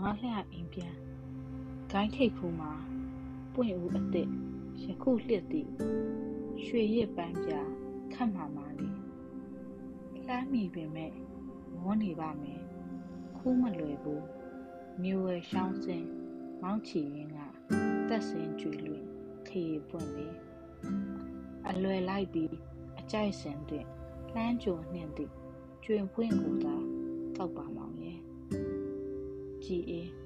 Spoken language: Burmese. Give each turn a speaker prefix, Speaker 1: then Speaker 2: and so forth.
Speaker 1: လှအိမ်ပြန်ဂိုင်းထိတ်ဖူးမှာပွင့်ဦးအစ်စ်ယခုလျက်သည်ရွှေရစ်ပန်းပြခတ်မှမာလီလှမ်းမိပင်မဲ့မောနေပါမယ်ခူးမလွယ်ဘူးမြို့ဝဲရှောင်းစင်မောင်းချီရင်းကတက်စင်ကျွေလွင်ခရီပွင့်လေအလွယ်လိုက်ပြီးအကြိုက်စင်တွင်လှမ်းကြုံနှင့်သည့်ကျွင်ပွင့်ကိုသာတောက်ပါမော င်ရဲ့ကြည်အေးငါနဲ့